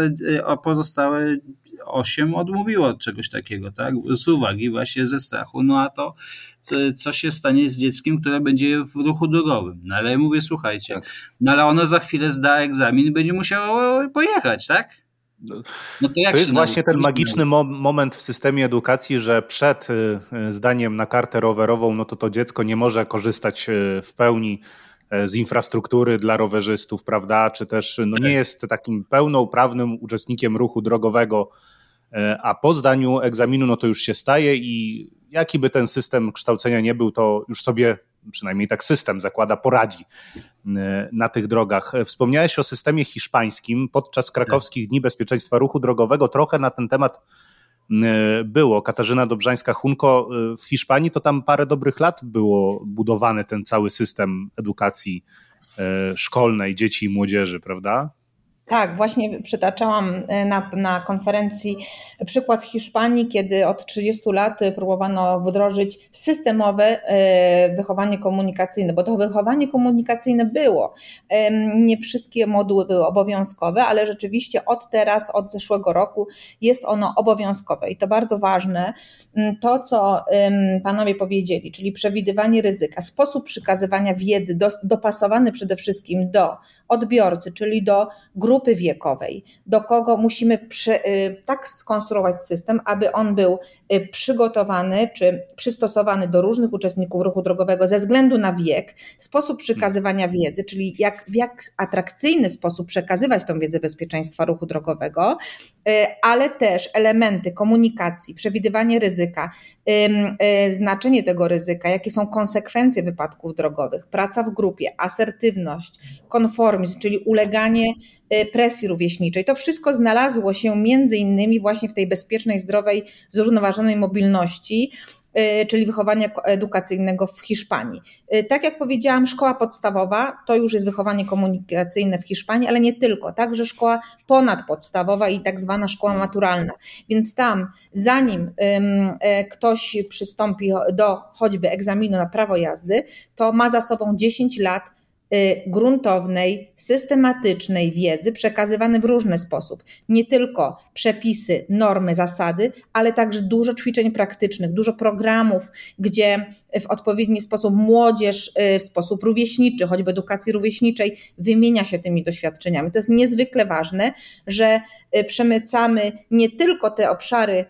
[SPEAKER 3] pozostałe osiem odmówiło od czegoś takiego, tak? Z uwagi właśnie ze strachu, no a to co się stanie z dzieckiem, które będzie w ruchu drogowym. No ale mówię, słuchajcie, tak. no ale ono za chwilę zda egzamin i będzie musiało pojechać, tak?
[SPEAKER 1] No, to, to, jest właśnie ten magiczny mo moment w systemie edukacji, że przed y, zdaniem na kartę rowerową, no to to dziecko nie może korzystać y, w pełni z infrastruktury dla rowerzystów, prawda? Czy też no, nie tak. jest takim pełnoprawnym uczestnikiem ruchu drogowego, a po zdaniu egzaminu no to już się staje i jaki by ten system kształcenia nie był, to już sobie, przynajmniej tak system zakłada, poradzi e, na tych drogach. Wspomniałeś o systemie hiszpańskim. Podczas krakowskich Dni Bezpieczeństwa Ruchu Drogowego trochę na ten temat e, było. Katarzyna Dobrzańska-Hunko e, w Hiszpanii to tam parę dobrych lat było budowany ten cały system edukacji szkolnej dzieci i młodzieży, prawda?
[SPEAKER 2] Tak, właśnie przytaczałam e, na, na konferencji przykład Hiszpanii, kiedy od 30 lat próbowano wdrożyć systemowe e, wychowanie komunikacyjne, bo to wychowanie komunikacyjne było. Nie wszystkie moduły były obowiązkowe, ale rzeczywiście od teraz, od zeszłego roku jest ono obowiązkowe i to bardzo ważne. To, co panowie powiedzieli, czyli przewidywanie ryzyka, sposób przekazywania wiedzy dopasowany przede wszystkim do odbiorcy, czyli do grupy, grupy wiekowej, do kogo musimy przy, y, tak skonstruować system, aby on był y, przygotowany czy przystosowany do różnych uczestników ruchu drogowego ze względu na wiek, sposób przekazywania wiedzy, czyli jak, w jak atrakcyjny sposób przekazywać tą wiedzę bezpieczeństwa ruchu drogowego, y, ale też elementy komunikacji, przewidywanie ryzyka, znaczenie tego ryzyka, jakie są konsekwencje wypadków drogowych, praca w grupie, asertywność, konformizm, czyli uleganie presji rówieśniczej. To wszystko znalazło się między innymi właśnie w tej bezpiecznej, zdrowej, zrównoważonej mobilności, Y, czyli wychowania edukacyjnego w Hiszpanii. Y, tak jak powiedziałam, szkoła podstawowa to już jest wychowanie komunikacyjne w Hiszpanii, ale nie tylko, także szkoła ponadpodstawowa i tak zwana szkoła maturalna. Więc tam, zanim y, ktoś przystąpi do choćby egzaminu na prawo jazdy, to ma za sobą 10 lat gruntownej, systematycznej wiedzy przekazywane w różny sposób. Nie tylko przepisy, normy, zasady, ale także dużo ćwiczeń praktycznych, dużo programów, gdzie w odpowiedni sposób młodzież y, w sposób rówieśniczy, choćby edukacji rówieśniczej, wymienia się tymi doświadczeniami. To jest niezwykle ważne, że y, przemycamy nie tylko te obszary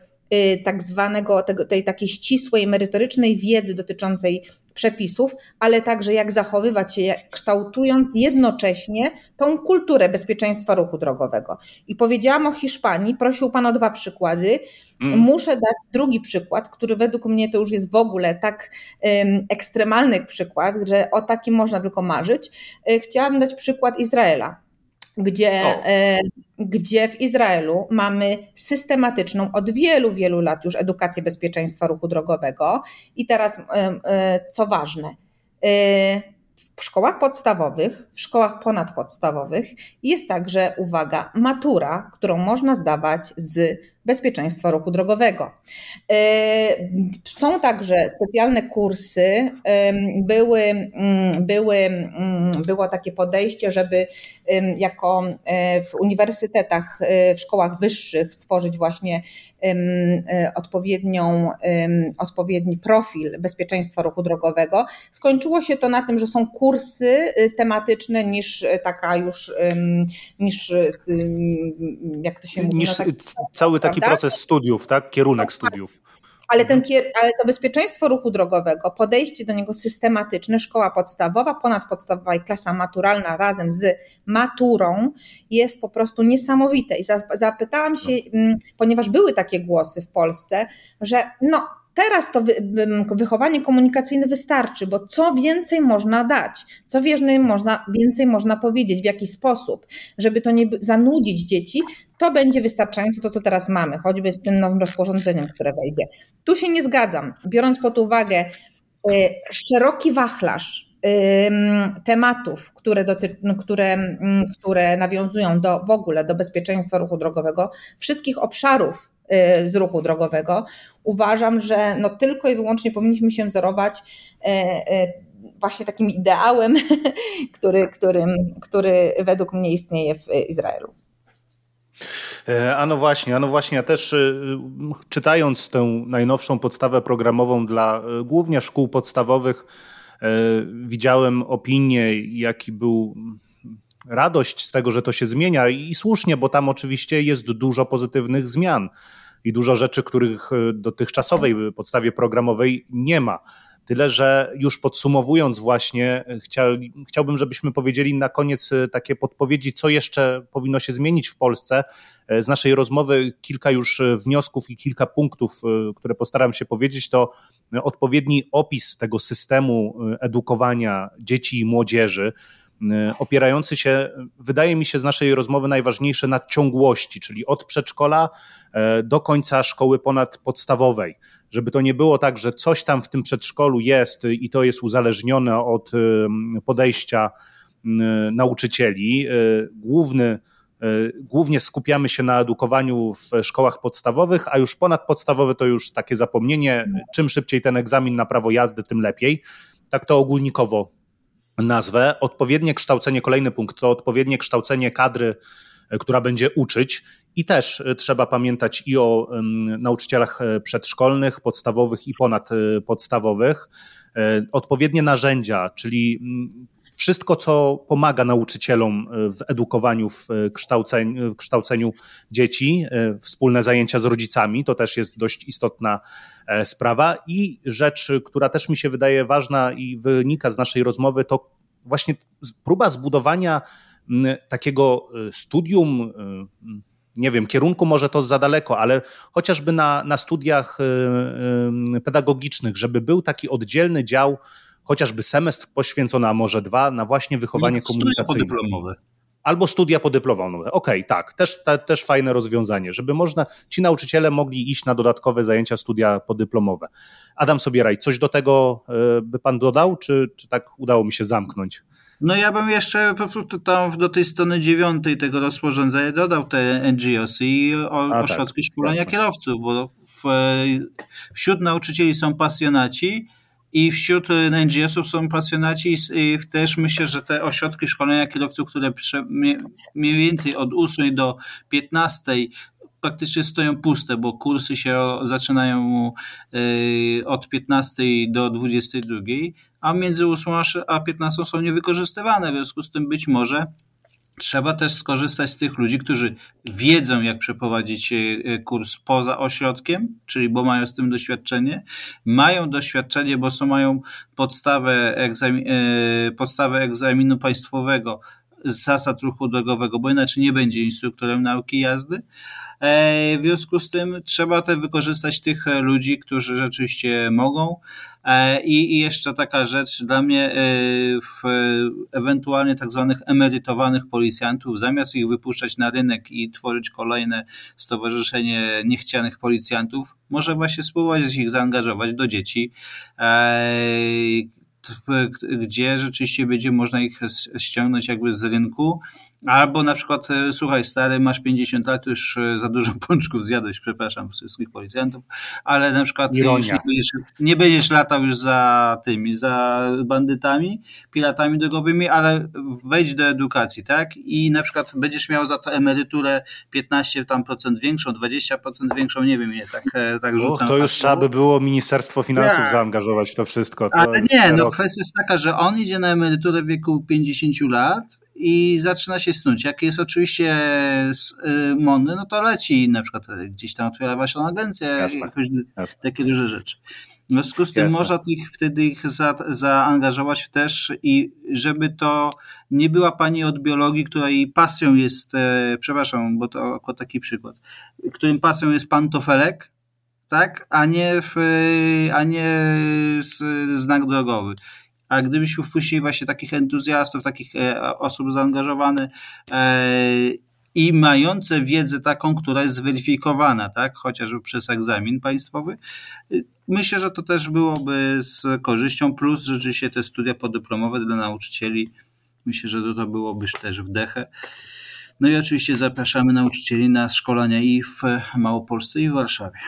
[SPEAKER 2] tak zwanego, tej takiej ścisłej, merytorycznej wiedzy dotyczącej przepisów, ale także jak zachowywać się, kształtując jednocześnie tą kulturę bezpieczeństwa ruchu drogowego. I powiedziałam o Hiszpanii, prosił Pan o dwa przykłady. Mm. Muszę dać drugi przykład, który według mnie to już jest w ogóle tak um, ekstremalny przykład, że o takim można tylko marzyć. E, chciałabym dać przykład Izraela gdzie, e, gdzie w Izraelu mamy systematyczną od wielu, wielu lat już edukację bezpieczeństwa ruchu drogowego. I teraz, e, e, co ważne, w szkołach podstawowych, w szkołach ponadpodstawowych jest także, uwaga, matura, którą można zdawać z bezpieczeństwa ruchu drogowego. E, są także specjalne kursy. Były, mm, były, mm, było takie podejście, żeby jako e, w uniwersytetach, e, w szkołach wyższych stworzyć właśnie odpowiednią, odpowiedni profil bezpieczeństwa ruchu drogowego. Skończyło się to na tym, że są kursy tematyczne niż taka już, niż jak to się mówi,
[SPEAKER 1] niż
[SPEAKER 2] no
[SPEAKER 1] cały taki taki proces studiów, tak? Kierunek studiów.
[SPEAKER 2] Ale, ten, ale to bezpieczeństwo ruchu drogowego, podejście do niego systematyczne, szkoła podstawowa, ponadpodstawowa i klasa maturalna razem z maturą jest po prostu niesamowite. I zapytałam się, mm, ponieważ były takie głosy w Polsce, że no, Teraz to wychowanie komunikacyjne wystarczy, bo co więcej można dać, co można, więcej można powiedzieć, w jaki sposób, żeby to nie zanudzić dzieci, to będzie wystarczające to, co teraz mamy, choćby z tym nowym rozporządzeniem, które wejdzie. Tu się nie zgadzam, biorąc pod uwagę y, szeroki wachlarz tematów, które, doty, które, które nawiązują do, w ogóle do bezpieczeństwa ruchu drogowego, wszystkich obszarów z ruchu drogowego, uważam, że no tylko i wyłącznie powinniśmy się wzorować e, e, właśnie takim ideałem, który, który, który według mnie istnieje w Izraelu.
[SPEAKER 1] E, a no właśnie, a no właśnie, ja też czytając tę najnowszą podstawę programową dla głównie szkół podstawowych, widziałem opinię, jaki był radość z tego, że to się zmienia i słusznie, bo tam oczywiście jest dużo pozytywnych zmian i dużo rzeczy, których e, dotychczasowej podstawie programowej nie ma. Tyle, że już podsumowując, właśnie, e, chciał, chciałbym, żebyśmy powiedzieli na koniec e, takie podpowiedzi, co jeszcze powinno się zmienić w Polsce. Z naszej rozmowy kilka już wniosków i kilka punktów, które postaram się powiedzieć, to odpowiedni opis tego systemu edukowania dzieci i młodzieży opierający się, wydaje mi się z naszej rozmowy najważniejsze na ciągłości, czyli od przedszkola e, do końca szkoły ponadpodstawowej. Żeby to nie było tak, że coś tam w tym przedszkolu jest i to jest uzależnione od e, podejścia nauczycieli. Główny, głównie skupiamy się na edukowaniu w szkołach podstawowych, a już ponadpodstawowe to już takie zapomnienie. Czym szybciej ten egzamin na prawo jazdy, tym lepiej. Tak to ogólnikowo nazwę. Odpowiednie kształcenie, kolejny punkt, to odpowiednie kształcenie kadry, e, która będzie uczyć. I też e, trzeba pamiętać i o nauczycielach e, przedszkolnych, podstawowych i ponadpodstawowych. Odpowiednie narzędzia, czyli wszystko, co pomaga nauczycielom w edukowaniu, w kształceniu, w kształceniu dzieci, wspólne zajęcia z rodzicami, to też jest dość istotna E, sprawa. I rzecz, która też mi się wydaje ważna i wynika z naszej rozmowy, to właśnie próba zbudowania takiego e, studium, e, nie wiem, kierunku może to za daleko, ale chociażby na, na studiach pedagogicznych, żeby był taki oddzielny dział, chociażby semestr poświęcony, a może dwa, na właśnie wychowanie komunikacyjne.
[SPEAKER 3] Podyplomowe.
[SPEAKER 1] albo studia podyplomowe. Okej, okay, tak, też, te, też fajne rozwiązanie, żeby można, ci nauczyciele mogli iść na dodatkowe zajęcia studia podyplomowe. Adam Sobieraj, coś do tego e, by pan dodał, czy, czy tak udało mi się zamknąć?
[SPEAKER 3] No ja bym jeszcze po prostu tam do tej strony dziewiątej tego rozporządzenia dodał te NGOs i o, tak, ośrodki tak, szkolenia jasne. kierowców, bo w, wśród nauczycieli są pasjonaci i wśród NGO-sów są pasjonaci i też myślę, że te ośrodki szkolenia kierowców, które mniej więcej od 8 do 15 praktycznie stoją puste, bo kursy się zaczynają y, od 15 do 22, a między 8 a 15 są niewykorzystywane. W związku z tym być może trzeba też skorzystać z tych ludzi, którzy wiedzą, jak przeprowadzić y, kurs poza ośrodkiem, czyli bo mają z tym doświadczenie, mają doświadczenie, bo są, mają podstawę, egzamin, y, podstawę egzaminu państwowego z zasad ruchu drogowego, bo inaczej nie będzie instruktorem nauki jazdy, E, w związku z tym trzeba też wykorzystać tych e, ludzi, którzy rzeczywiście mogą. E, I, jeszcze taka rzecz dla mnie, w ewentualnie tak zwanych emerytowanych policjantów, zamiast ich wypuszczać na rynek i tworzyć kolejne stowarzyszenie niechcianych policjantów, może właśnie spróbować ich zaangażować do dzieci, gdzie rzeczywiście będzie można ich ściągnąć jakby z rynku Albo na przykład, e, słuchaj, stary, masz 50 lat, już e, za dużo pączków zjadłeś, przepraszam wszystkich policjantów, ale na przykład nie będziesz, nie będziesz latał już za tymi, za bandytami, piratami drogowymi, ale wejdź do edukacji, tak? I na przykład będziesz miał za to emeryturę 15 tam procent większą, 20% większą, nie wiem, nie, tak, e, tak rzucam.
[SPEAKER 1] to już trzeba by było Ministerstwo Finansów tak. zaangażować w to wszystko. To
[SPEAKER 3] ale nie, no kwestia jest taka, że on idzie na emeryturę w wieku 50 lat i zaczyna się snuć. Jak jest oczywiście y, mądry, no to leci na przykład gdzieś tam otwiera właśnie agencję, Jasne. jakoś Jasne. takie duże rzeczy. W związku z tym Jasne. można ich, wtedy ich za, zaangażować też i żeby to nie była pani od biologii, której pasją jest, e, przepraszam, bo to jako taki przykład, którym pasją jest pan Tofelek, tak, a nie, w, a nie znak drogowy a gdybyśmy wpuścili właśnie takich entuzjastów, takich e, osób zaangażowanych e, i mające wiedzę taką, która jest zweryfikowana, tak, chociażby przez egzamin państwowy, myślę, że to też byłoby z korzyścią, plus rzeczywiście te studia podyplomowe dla nauczycieli, myślę, że to byłoby też wdechę. No i oczywiście zapraszamy nauczycieli na szkolenia i w Małopolsce i w Warszawie.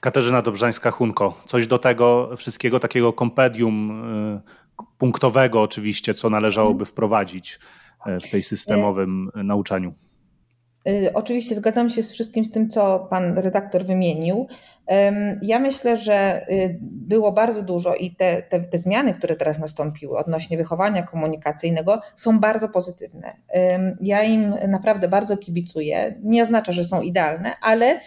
[SPEAKER 1] Katarzyna Dobrzańska-Hunko, coś do tego wszystkiego takiego kompedium y, punktowego oczywiście, co należałoby wprowadzić y, w tej systemowym nauczaniu.
[SPEAKER 2] Y, oczywiście zgadzam się z wszystkim z tym, co pan redaktor wymienił. Ja myślę, że było bardzo dużo i te, te, te, zmiany, które teraz nastąpiły odnośnie wychowania komunikacyjnego, są bardzo pozytywne. Ja im naprawdę bardzo kibicuję. Nie oznacza, że są idealne, ale E,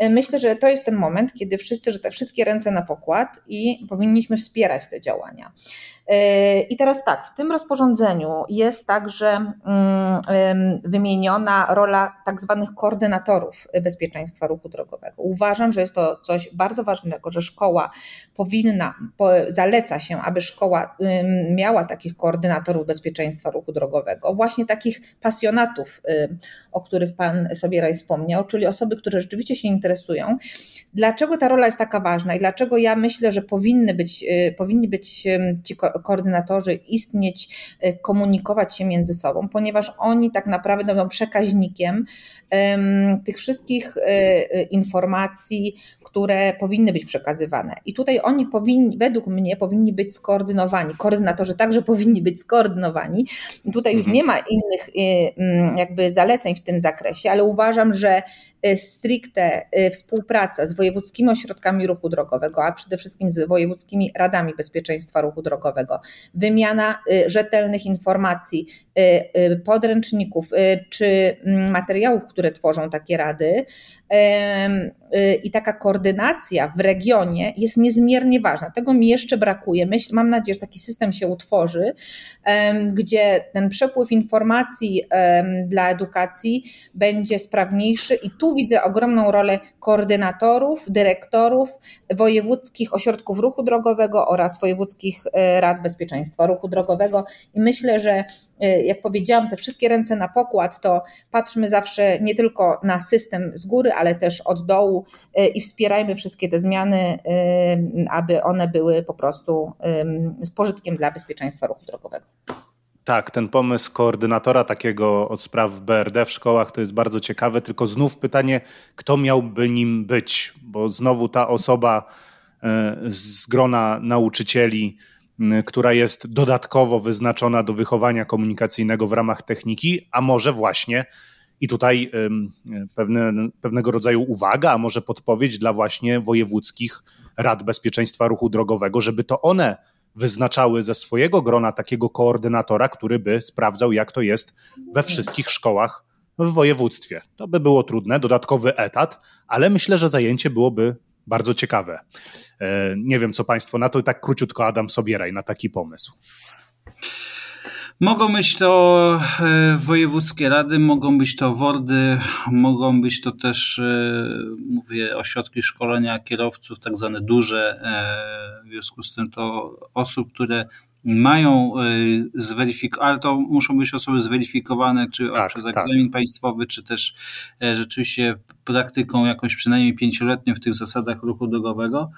[SPEAKER 2] myślę, że to jest ten moment, kiedy wszyscy, że te wszystkie ręce na pokład i powinniśmy wspierać te działania. E, I teraz tak, w tym rozporządzeniu jest także mm, wymieniona rola tak zwanych koordynatorów bezpieczeństwa ruchu drogowego. Uważam, że jest to coś bardzo ważnego, że szkoła powinna, zaleca się, aby szkoła miała takich koordynatorów bezpieczeństwa ruchu drogowego, właśnie takich pasjonatów, o których Pan Sobieraj wspomniał, czyli osoby, które rzeczywiście się interesują. Dlaczego ta rola jest taka ważna i dlaczego ja myślę, że powinny być, y, powinni być ci koordynatorzy istnieć, y, komunikować się między sobą, ponieważ oni tak naprawdę będą przekaźnikiem tych wszystkich y, informacji, które powinny być przekazywane. I tutaj oni powinni, według mnie, powinni być skoordynowani. Koordynatorzy także powinni być skoordynowani. Tutaj już mhm. nie ma innych mm, jakby zaleceń w tym zakresie, ale uważam, że Y, stricte y, współpraca z wojewódzkimi ośrodkami ruchu drogowego, a przede wszystkim z wojewódzkimi radami bezpieczeństwa ruchu drogowego, wymiana y, rzetelnych informacji, podręczników czy mm, materiałów, które tworzą takie rady, i taka koordynacja w regionie jest niezmiernie ważna. Tego mi jeszcze brakuje. Myśl, mam nadzieję, że taki system się utworzy, gdzie ten przepływ informacji dla edukacji będzie sprawniejszy i tu widzę ogromną rolę koordynatorów, dyrektorów wojewódzkich ośrodków ruchu drogowego oraz wojewódzkich e, rad bezpieczeństwa ruchu drogowego i myślę, że e, jak powiedziałam, te wszystkie ręce na pokład, to patrzmy zawsze nie tylko na system z góry, ale też od dołu e, i wspierajmy wszystkie te zmiany, aby one były po prostu z pożytkiem dla bezpieczeństwa ruchu drogowego.
[SPEAKER 1] Tak, ten pomysł koordynatora takiego od spraw BRD w szkołach to jest bardzo ciekawe, tylko znów pytanie, kto miałby nim być, bo znowu ta osoba e, z grona nauczycieli, która jest dodatkowo wyznaczona do wychowania komunikacyjnego w ramach techniki, a może właśnie i tutaj pewne, pewnego rodzaju uwaga, a może podpowiedź dla właśnie wojewódzkich rad bezpieczeństwa ruchu drogowego, żeby to one wyznaczały ze swojego grona takiego koordynatora, który by sprawdzał, jak to jest we wszystkich szkołach w województwie. To by było trudne, dodatkowy etat, ale myślę, że zajęcie byłoby bardzo ciekawe. E, nie wiem, co Państwo na to tak króciutko Adam Sobieraj na taki pomysł.
[SPEAKER 3] Mogą być to e, wojewódzkie rady, mogą być to WORDy, mogą być to też, e, mówię, ośrodki szkolenia kierowców, tak zwane duże. E, w związku z tym to osób, które mają zweryfikowane, ale to muszą być osoby zweryfikowane, czy tak, przez tak. egzamin tak. państwowy, czy też rzeczywiście praktyką jakąś przynajmniej pięcioletnią w tych zasadach ruchu drogowego.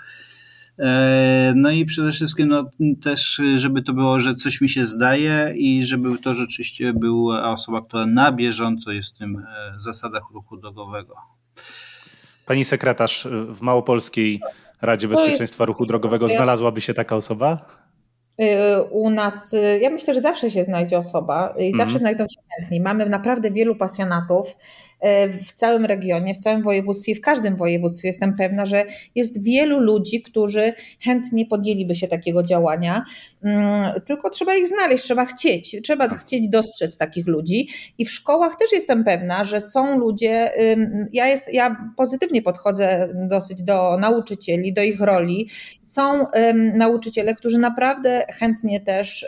[SPEAKER 3] E, no i przede wszystkim no, też, żeby to było, że coś mi się zdaje i żeby to rzeczywiście była osoba, która na bieżąco jest w tym e, zasadach ruchu drogowego.
[SPEAKER 1] Pani sekretarz, w Małopolskiej Radzie Bezpieczeństwa Ruchu Drogowego znalazłaby się taka osoba?
[SPEAKER 2] U nas, ja myślę, że zawsze się znajdzie osoba i zawsze mm. znajdą się chętni. Mamy naprawdę wielu pasjonatów w całym regionie, w całym województwie, w każdym województwie. Jestem pewna, że jest wielu ludzi, którzy chętnie podjęliby się takiego działania, mm, tylko trzeba ich znaleźć, trzeba chcieć, trzeba chcieć dostrzec takich ludzi i w szkołach też jestem pewna, że są ludzie, ja, jest, ja pozytywnie podchodzę dosyć do nauczycieli, do ich roli. Są nauczyciele, którzy naprawdę chętnie też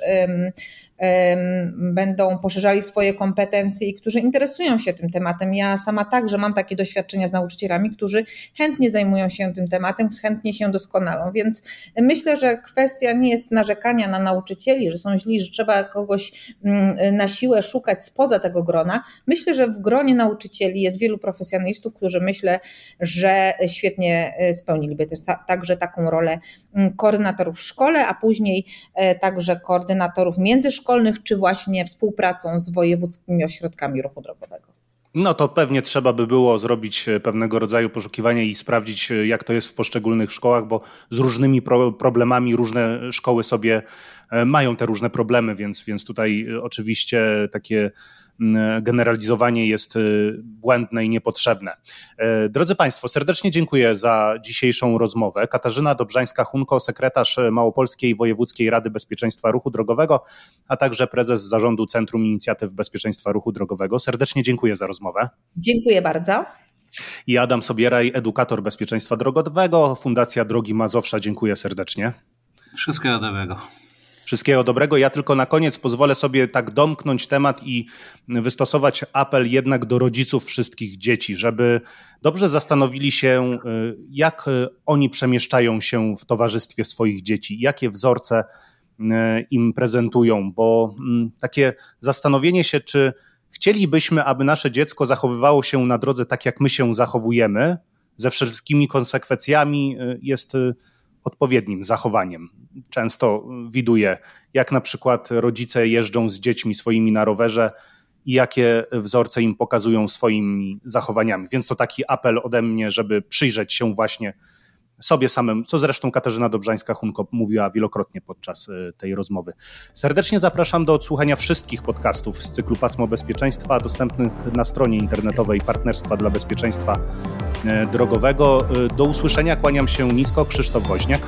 [SPEAKER 2] będą poszerzali swoje kompetencje i którzy interesują się tym tematem. Ja sama także mam takie doświadczenia z nauczycielami, którzy chętnie zajmują się tym tematem, chętnie się doskonalą, więc myślę, że kwestia nie jest narzekania na nauczycieli, że są źli, że trzeba kogoś mm, na siłę szukać spoza tego grona. Myślę, że w gronie nauczycieli jest wielu profesjonalistów, którzy myślę, że świetnie e, spełniliby też także taką rolę mm, koordynatorów w szkole, a później e, także koordynatorów międzyszkolnych, szkolnych, czy właśnie współpracą z wojewódzkimi ośrodkami ruchu drogowego.
[SPEAKER 1] No to pewnie trzeba by było zrobić e, pewnego rodzaju poszukiwania i sprawdzić, e, jak to jest w poszczególnych szkołach, bo z różnymi pro problemami różne szkoły sobie e, mają te różne problemy, więc, więc tutaj oczywiście takie generalizowanie jest y, błędne i niepotrzebne. E, drodzy Państwo, serdecznie dziękuję za dzisiejszą rozmowę. Katarzyna Dobrzańska-Hunko, sekretarz Małopolskiej Wojewódzkiej Rady Bezpieczeństwa Ruchu Drogowego, a także prezes zarządu Centrum Inicjatyw Bezpieczeństwa Ruchu Drogowego. Serdecznie dziękuję za rozmowę.
[SPEAKER 2] Dziękuję bardzo.
[SPEAKER 1] I Adam Sobieraj, edukator bezpieczeństwa drogowego, Fundacja Drogi Mazowsza. Dziękuję serdecznie.
[SPEAKER 3] Wszystkiego dobrego.
[SPEAKER 1] Wszystkiego dobrego. Ja tylko na koniec pozwolę sobie tak domknąć temat i wystosować apel jednak do rodziców wszystkich dzieci, żeby dobrze zastanowili się, y, jak y, oni przemieszczają się w towarzystwie swoich dzieci, jakie wzorce y, im prezentują, bo mm, takie zastanowienie się, czy chcielibyśmy, aby nasze dziecko zachowywało się na drodze tak, jak my się zachowujemy, ze wszystkimi konsekwencjami, jest odpowiednim zachowaniem. Często widuję, jak na przykład rodzice jeżdżą z dziećmi swoimi na rowerze i jakie wzorce im pokazują swoimi zachowaniami. Więc to taki apel ode mnie, żeby przyjrzeć się właśnie sobie samym, co zresztą Katarzyna Dobrzańska-Hunko mówiła wielokrotnie podczas e, tej rozmowy. Serdecznie zapraszam do odsłuchania wszystkich podcastów z cyklu Pasmo Bezpieczeństwa, dostępnych na stronie internetowej Partnerstwa dla Bezpieczeństwa e, Drogowego. E, do usłyszenia, kłaniam się nisko, Krzysztof Woźniak.